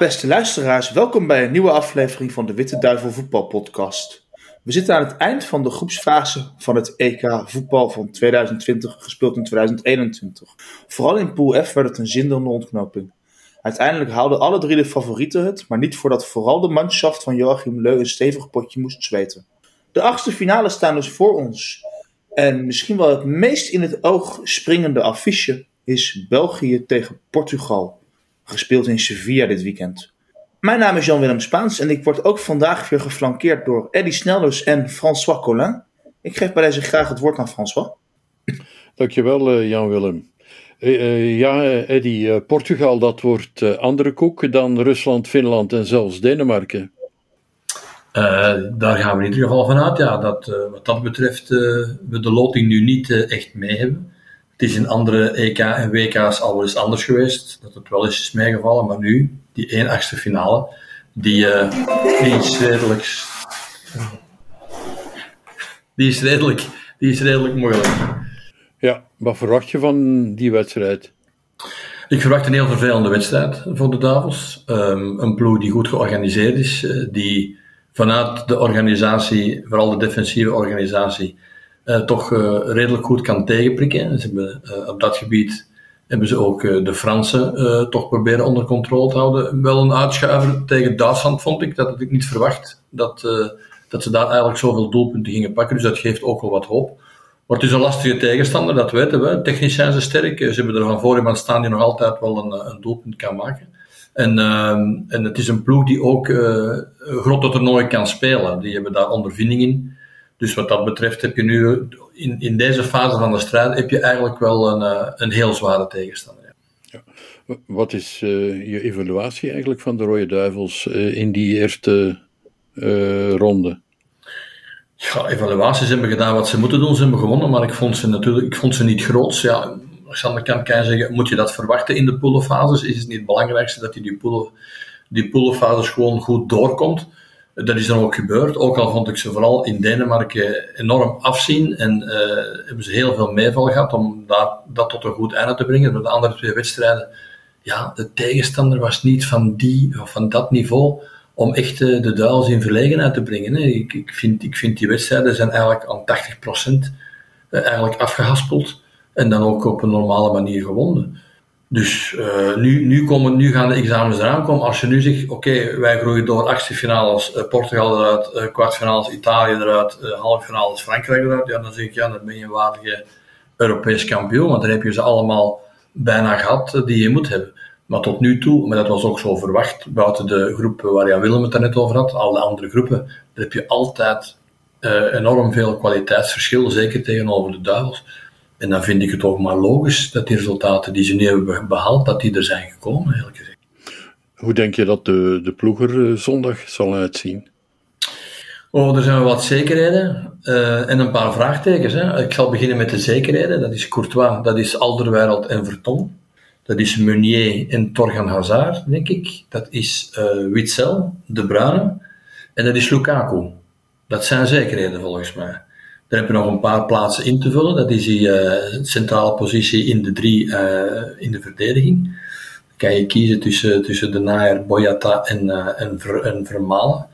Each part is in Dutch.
Beste luisteraars, welkom bij een nieuwe aflevering van de Witte Duivel Voetbal Podcast. We zitten aan het eind van de groepsfase van het EK voetbal van 2020, gespeeld in 2021. Vooral in Pool F werd het een zinderende ontknoping. Uiteindelijk haalden alle drie de favorieten het, maar niet voordat vooral de manschaft van Joachim Leu een stevig potje moest zweten. De achtste finale staan dus voor ons. En misschien wel het meest in het oog springende affiche is België tegen Portugal gespeeld in Sevilla dit weekend. Mijn naam is Jan-Willem Spaans en ik word ook vandaag weer geflankeerd door Eddy Snelders en François Collin. Ik geef bij deze graag het woord aan François. Dankjewel uh, Jan-Willem. Uh, ja, Eddy, Portugal dat wordt andere koek dan Rusland, Finland en zelfs Denemarken. daar gaan we in ieder geval vanuit, ja, dat wat dat betreft we de loting nu niet echt mee hebben. Het is in andere EK en WK's al wel eens anders geweest, dat het wel eens is meegevallen, maar nu, die 1 achtste finale, die, uh, die is redelijk. Die is redelijk, die is redelijk moeilijk. Ja, wat verwacht je van die wedstrijd? Ik verwacht een heel vervelende wedstrijd voor de Davos. Um, een ploeg die goed georganiseerd is, uh, die vanuit de organisatie, vooral de defensieve organisatie, toch uh, redelijk goed kan tegenprikken. Ze hebben, uh, op dat gebied hebben ze ook de Fransen toch proberen onder controle te houden. Wel een uitschuiver tegen Duitsland vond ik, dat had ik niet verwacht. Dat, dat ze daar eigenlijk zoveel doelpunten gingen pakken, dus dat geeft ook wel wat hoop. Maar het is een lastige tegenstander, dat weten we. Technisch zijn ze sterk. Ze hebben er van voor iemand staan die nog altijd wel een, een doelpunt kan maken. En, uh, en het is een ploeg die ook grote toernooien kan spelen. Die hebben daar ondervinding in. Dus wat dat betreft heb je nu in, in deze fase van de strijd heb je eigenlijk wel een, uh, een heel zware tegenstander. Ja. Wat is uh, je evaluatie eigenlijk van de Rode Duivels uh, in die eerste ronde? Ja, evaluaties hebben gedaan wat ze moeten doen. Ze hebben gewonnen, maar ik vond ze natuurlijk ik vond ze niet groot. Ja, kan je zeggen, moet je dat verwachten in de poolfases? Is het niet het belangrijkste dat je die, poelen, die poolfases gewoon goed doorkomt? Dat is dan ook gebeurd, ook al vond ik ze vooral in Denemarken enorm afzien en uh, hebben ze heel veel meeval gehad om dat, tot een goed einde te brengen. Door de andere twee wedstrijden, ja, de tegenstander was niet van, die, of van dat niveau om echt uh, de duels in verlegenheid te brengen. Hè. Ik, ik, vind, ik vind die wedstrijden zijn eigenlijk aan 80% uh, eigenlijk afgehaspeld en dan ook op een normale manier gewonnen. Dus uh, nu, nu, komen, nu gaan de examens eraan komen. Als je nu zegt, oké, wij groeien door achtste finales, uh, Portugal eruit, uh, kwartfinales Italië eruit, halve finales Frankrijk eruit, ja, dan zeg ik, ja, dan ben je een waardige Europees kampioen, want dan heb je ze allemaal bijna gehad die je moet hebben. Maar tot nu toe, maar dat was ook zo verwacht, buiten de groepen waar Jan Willem het net over had, al de andere groepen, daar heb je altijd enorm veel kwaliteitsverschil, zeker tegenover de duivels. En dan vind ik het ook maar logisch dat die resultaten die ze nu hebben behaald, dat die er zijn gekomen, eerlijk gezegd. Hoe denk je dat de, de ploeger zondag zal uitzien? Oh, er zijn wat zekerheden uh, en een paar vraagtekens. Hè. Ik zal beginnen met de zekerheden. Dat is Courtois, dat is Alderweireld en Verton. Dat is Meunier en Torgan Hazard, denk ik. Dat is uh, Witzel, De Bruyne. En dat is Lukaku. Dat zijn zekerheden volgens mij. Dan heb je nog een paar plaatsen in te vullen. Dat is die uh, centrale positie in de drie uh, in de verdediging. Dan kan je kiezen tussen, tussen de Nair, Boyata en, uh, en, Ver, en Vermalen.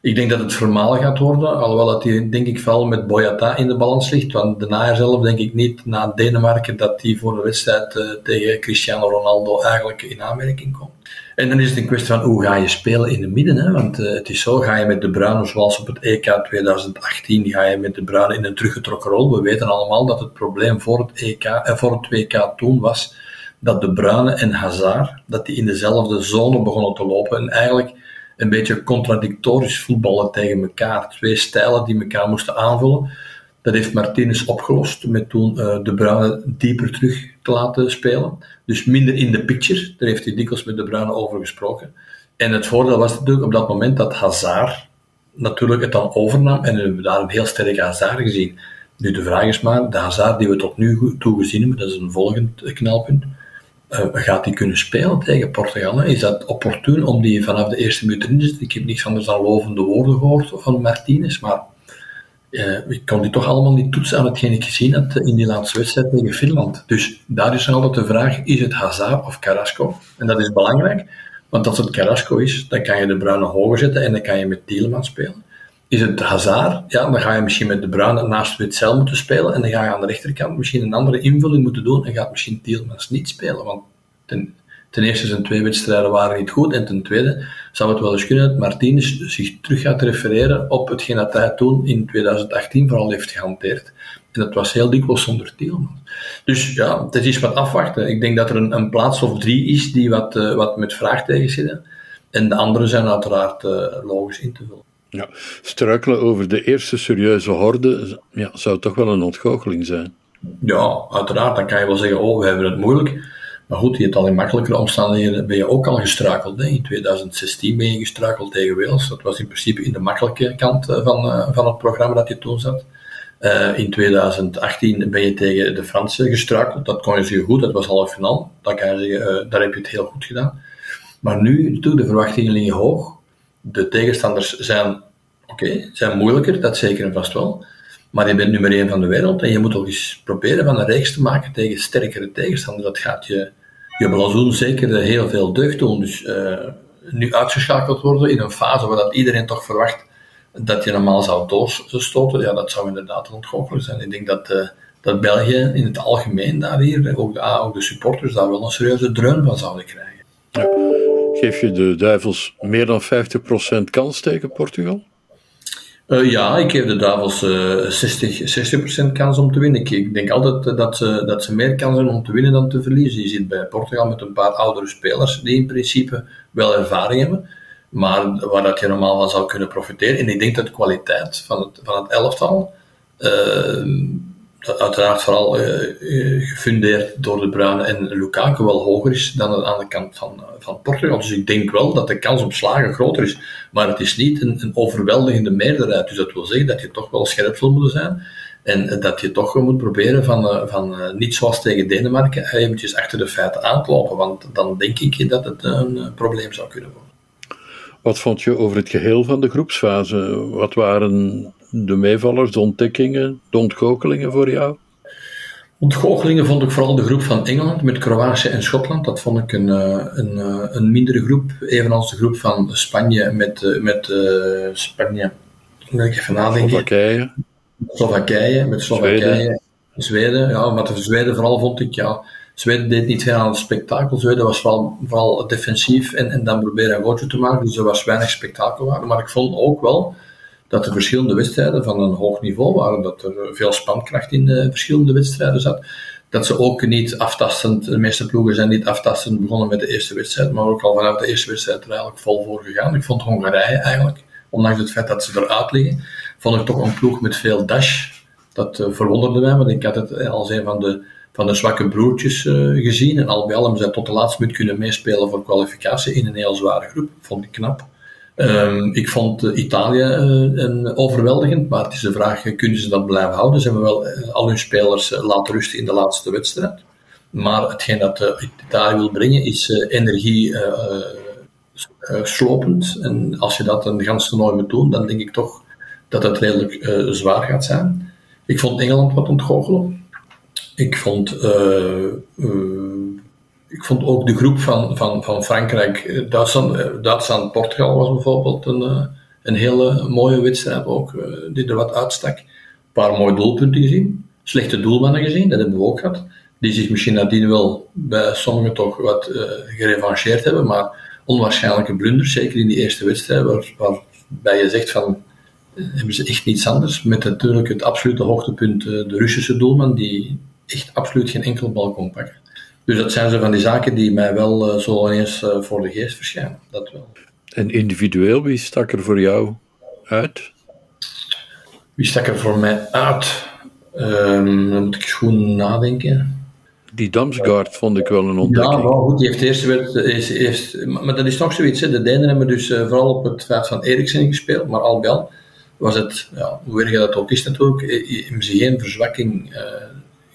Ik denk dat het Vermalen gaat worden, alhoewel dat hij denk ik vooral met Boyata in de balans ligt. Want de Nair zelf denk ik niet na Denemarken dat hij voor de wedstrijd tegen Cristiano Ronaldo eigenlijk in aanmerking komt. En dan is het een kwestie van hoe ga je spelen in de midden. Hè? Want uh, het is zo, ga je met de Bruinen zoals op het EK 2018, ga je met de Bruinen in een teruggetrokken rol. We weten allemaal dat het probleem voor het, EK, eh, voor het WK toen was dat de Bruinen en Hazard, dat die in dezelfde zone begonnen te lopen. En eigenlijk een beetje contradictorisch voetballen tegen elkaar. Twee stijlen die elkaar moesten aanvullen. Dat heeft Martinez opgelost met toen uh, de Bruinen dieper terug te laten spelen. Dus minder in de picture. Daar heeft hij dikwijls met de Bruinen over gesproken. En het voordeel was natuurlijk op dat moment dat Hazard natuurlijk het dan overnam. En we hebben daar een heel sterke Hazard gezien. Nu de vraag is maar, de Hazard die we tot nu toe gezien hebben, dat is een volgend knelpunt. Uh, gaat hij kunnen spelen tegen Portugal? Is dat opportun om die vanaf de eerste minuut erin te zetten? Ik heb niks anders dan lovende woorden gehoord van Martinez, maar uh, ik kon die toch allemaal niet toetsen aan hetgeen ik gezien had in die laatste wedstrijd tegen Finland. Dus daar is altijd de vraag, is het Hazard of Carrasco? En dat is belangrijk, Want als het Carrasco is, dan kan je de Bruine hoger zetten en dan kan je met Tielemans spelen. Is het Hazard, ja, dan ga je misschien met de Bruine naast Witzel moeten spelen en dan ga je aan de rechterkant misschien een andere invulling moeten doen en gaat misschien Tielemans niet spelen. Want ten, ten eerste zijn twee wedstrijden waren niet goed en ten tweede zou het wel eens kunnen dat Martinez zich terug gaat refereren op hetgeen dat hij toen in 2018 vooral heeft gehanteerd. En dat was heel dikwijls zonder Tielemans. Dus ja, het is wat afwachten. Ik denk dat er een, een plaats of drie is die wat, uh, wat met vraagtekens zitten. En de andere zijn uiteraard uh, logisch in te vullen. Ja, struikelen over de eerste serieuze horde ja, zou toch wel een ontgoocheling zijn. Ja, uiteraard. Dan kan je wel zeggen, oh, we hebben het moeilijk. Maar goed, je hebt al in makkelijkere omstandigheden ben je ook al gestruikeld. Hè. In 2016 ben je gestruikeld tegen Wales. Dat was in principe in de makkelijke kant van, van het programma dat je toen zat. Uh, in 2018 ben je tegen de Fransen gestruikeld. Dat kon je zeggen goed, dat was half final. Dat kan je zeggen, daar heb je het heel goed gedaan. Maar nu, de verwachtingen liggen hoog. De tegenstanders zijn, oké, zijn moeilijker, dat zeker en vast wel. Maar je bent nummer 1 van de wereld en je moet toch eens proberen van een reeks te maken tegen sterkere tegenstanders. Dat gaat je, je blazoen zeker heel veel deugd doen. Dus uh, nu uitgeschakeld worden in een fase waar dat iedereen toch verwacht dat je normaal zou doorstoten, ja, dat zou inderdaad ontgoochelijk zijn. Ik denk dat, uh, dat België in het algemeen daar hier, ook de, ook de supporters, daar wel een serieuze dreun van zouden krijgen. Ja. Geef je de duivels meer dan 50% kans tegen Portugal? Uh, ja, ik geef de duivels uh, 60, 60% kans om te winnen. Ik, denk altijd dat ze, dat ze meer kans hebben om te winnen dan te verliezen. Je zit bij Portugal met een paar oudere spelers die in principe wel ervaring hebben maar waar dat je normaal van zou kunnen profiteren. En ik denk dat de kwaliteit van het, van het elftal, uh, uiteraard vooral uh, gefundeerd door de Bruyne en Lukaku, wel hoger is dan aan de kant van, van Portugal. Dus ik denk wel dat de kans op slagen groter is. Maar het is niet een, een overweldigende meerderheid. Dus dat wil zeggen dat je toch wel scherp zal moeten zijn. En dat je toch moet proberen van, van niet zoals tegen Denemarken, eventjes achter de feiten aan te lopen. Want dan denk ik dat het een probleem zou kunnen worden. Wat vond je over het geheel van de groepsfase? Wat waren de meevallers, de ontdekkingen, de ontgoochelingen voor jou? Ontgoochelingen vond ik vooral de groep van Engeland met Kroatië en Schotland. Dat vond ik een, eh, een, eh, een mindere groep, evenals de groep van Spanje met, eh, met uh, Spanje. Moet ik even nadenken. Slowakije. Slowakije, met Slowakije. Zweden. Zweden, ja, maar de Zweden vooral vond ik, ja, Zweden deed niet veel aan het spektakel. Zweden was vooral, vooral defensief en, en dan proberen een gootje te maken. Dus er was weinig spektakel. Maar ik vond ook wel dat er verschillende wedstrijden van een hoog niveau waren. Dat er veel spankracht in de verschillende wedstrijden zat. Dat ze ook niet aftastend, de meeste ploegen zijn niet aftastend begonnen met de eerste wedstrijd, maar ook al vanaf de eerste wedstrijd er eigenlijk vol voor gegaan. Ik vond Hongarije eigenlijk, ondanks het feit dat ze eruit liggen, vond ik toch een ploeg met veel dash. Dat uh, verwonderde mij, want ik had het als een van de van de zwakke broertjes gezien. En al bij al hebben zij tot de laatste minuut kunnen meespelen voor kwalificatie in een heel zware groep. Vond ik knap. Um, ik vond uh, Italië uh, een overweldigend, maar het is de vraag, kunnen ze dat blijven houden? Ze hebben wel al hun spelers laten rusten in de laatste wedstrijd. Maar hetgeen dat Italië wil brengen is energie slopend. En als je dat een gans toernooi moet doen, dan denk ik toch dat het redelijk zwaar gaat zijn. Ik vond Engeland wat ontgoochelen. Ik vond, ik vond ook de groep van, van, van Frankrijk, eh, Duitsland, Duitsland, Portugal was bijvoorbeeld een, een hele mooie wedstrijd ook, die er wat uitstak. Een paar mooie doelpunten gezien, slechte doelmannen gezien, dat hebben we ook gehad. Die zich misschien nadien wel bij sommigen toch wat uh, gerevancheerd hebben, maar onwaarschijnlijke blunders, zeker in die eerste wedstrijd, waar, waarbij je zegt van, hebben ze echt niets anders. Met natuurlijk het absolute hoogtepunt de Russische doelman, die echt absoluut geen enkel bal kon pakken. Dus dat zijn zo van die zaken die mij wel uh, zo ineens uh, voor de geest verschijnen. Dat wel. En individueel, wie stak er voor jou uit? Wie stak er voor mij uit? Um, dan moet ik gewoon nadenken. Die Damsgaard vond ik wel een ontdekking. Ja, goed, die heeft eerst, werd, is, heeft, maar dat is toch zoiets. Hè. De Denen hebben dus uh, vooral op het feit van Eriksen gespeeld, maar al wel was het, ja, hoe erg dat ook is natuurlijk, hebben ze geen verzwakking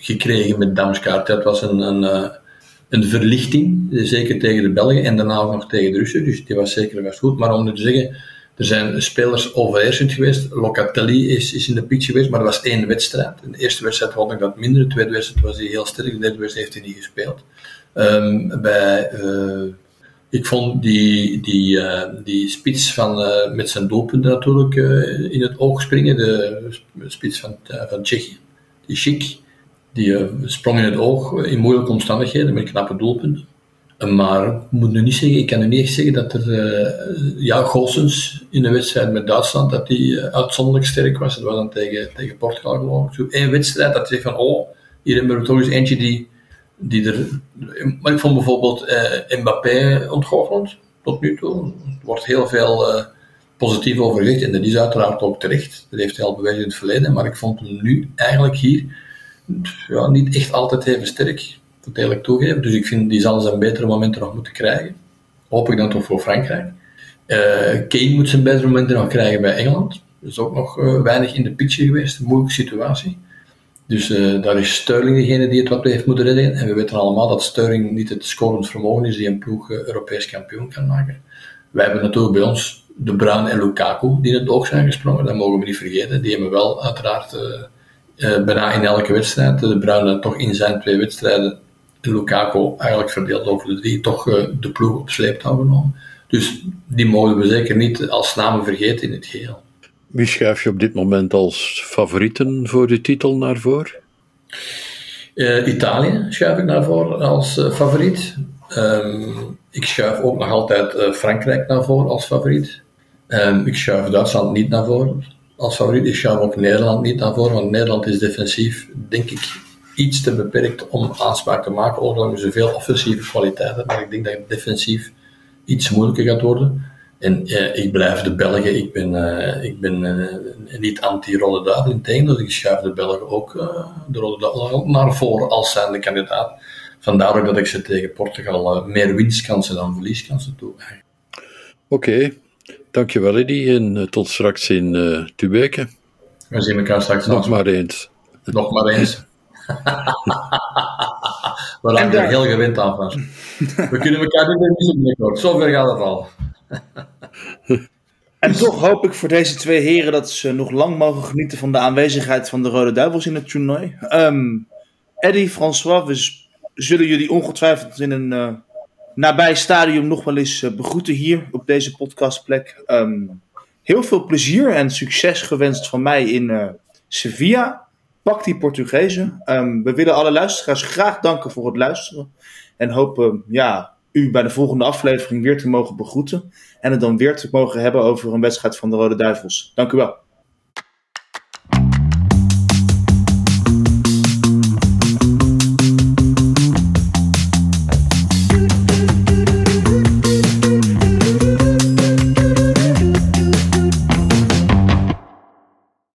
gekregen met Damskaart. Dat was een, een, eh, een verlichting, zeker tegen de Belgen en daarna nog tegen de Russen. Dus die was zeker best goed. Maar om nu te zeggen, er zijn spelers overheersend geweest. Locatelli is, is in de pitch geweest, maar dat was één wedstrijd. In de eerste wedstrijd had ik dat minder, de tweede wedstrijd was hij heel sterk, de derde wedstrijd heeft hij niet gespeeld. Um, bij uh, Ik vond die, die, die spits van, met zijn doelpunten natuurlijk in het oog springen, de spits van, van Tsjechië, die Chic, die sprong in het oog in moeilijke omstandigheden met knappe doelpunten. Maar ik moet nu niet zeggen, ik kan nu niet echt zeggen dat er, uh, ja, Goossens in de wedstrijd met Duitsland, dat die uitzonderlijk sterk was. Dat was dan tegen, tegen Portugal geloof ik. Zo wedstrijd dat je zegt van, oh, hier hebben we toch eens eentje die, die er... Maar ik vond bijvoorbeeld uh, Mbappé ontgoochelend, tot nu toe. Er wordt heel veel positief over gezegd en dat is uiteraard ook terecht. Dat heeft hij al bewezen in het verleden, maar ik vond hem nu eigenlijk hier ja, niet echt altijd even sterk moet eerlijk toegeven. Dus ik vind die zal zijn betere momenten nog moeten krijgen. Hoop ik dan toch voor Frankrijk. Uh, Kane moet zijn betere momenten nog krijgen bij Engeland. Dat is ook nog uh, weinig in de picture geweest. Een moeilijke situatie. Dus uh, daar is Sterling degene die het wat heeft moeten redden. En we weten allemaal dat Sterling niet het scorend vermogen is die een ploeg Europees kampioen kan maken. Wij hebben natuurlijk bij ons De Bruyne en Lukaku die in het oog zijn gesprongen. Dat mogen we niet vergeten. Die hebben wel uiteraard bijna in elke wedstrijd. De Bruyne toch in zijn twee wedstrijden Lukaku eigenlijk verdeeld over de drie toch uh, de ploeg op sleeptouw genomen. Dus die mogen we zeker niet als namen vergeten in het geheel. Wie schuif je op dit moment als favorieten voor de titel naar voren? Uh, Italië schuif ik naar voren als uh, favoriet. Um, ik schuif ook nog altijd Frankrijk naar voren als favoriet. Um, ik schuif Duitsland niet naar voren als favoriet. Ik schuif ook Nederland niet naar voren, want Nederland is defensief, denk ik, iets te beperkt om aanspraak te maken, ondanks zoveel offensieve kwaliteiten. Maar ik denk dat het defensief iets moeilijker gaat worden. En eh, ik blijf de Belgen, ik ben, uh, ik ben uh, niet anti-Rode Duivel, dus ik schuif de Belgen ook de Rode Duivel naar voren als zijnde kandidaat. Vandaar ook dat ik ze tegen Portugal meer winstkansen dan verlieskansen toe. Oké. Dankjewel Eddie en tot straks in uh, Tubeke. We zien elkaar straks nog maar eens. Nog maar eens. We raken er heel gewend aan van. We kunnen elkaar niet meer missen binnenkort. Zover gaat het al. En toch hoop ik voor deze twee heren dat ze nog lang mogen genieten van de aanwezigheid van de Rode Duivels in het toernooi. Um, Eddie, François, we zullen jullie ongetwijfeld in een uh, nabij stadium nog wel eens uh, begroeten hier op deze podcastplek. Um, heel veel plezier en succes gewenst van mij in uh, Sevilla pak die Portugezen. Um, we willen alle luisteraars graag danken voor het luisteren. En hopen ja, u bij de volgende aflevering weer te mogen begroeten. En het dan weer te mogen hebben over een wedstrijd van de Rode Duivels. Dank u wel.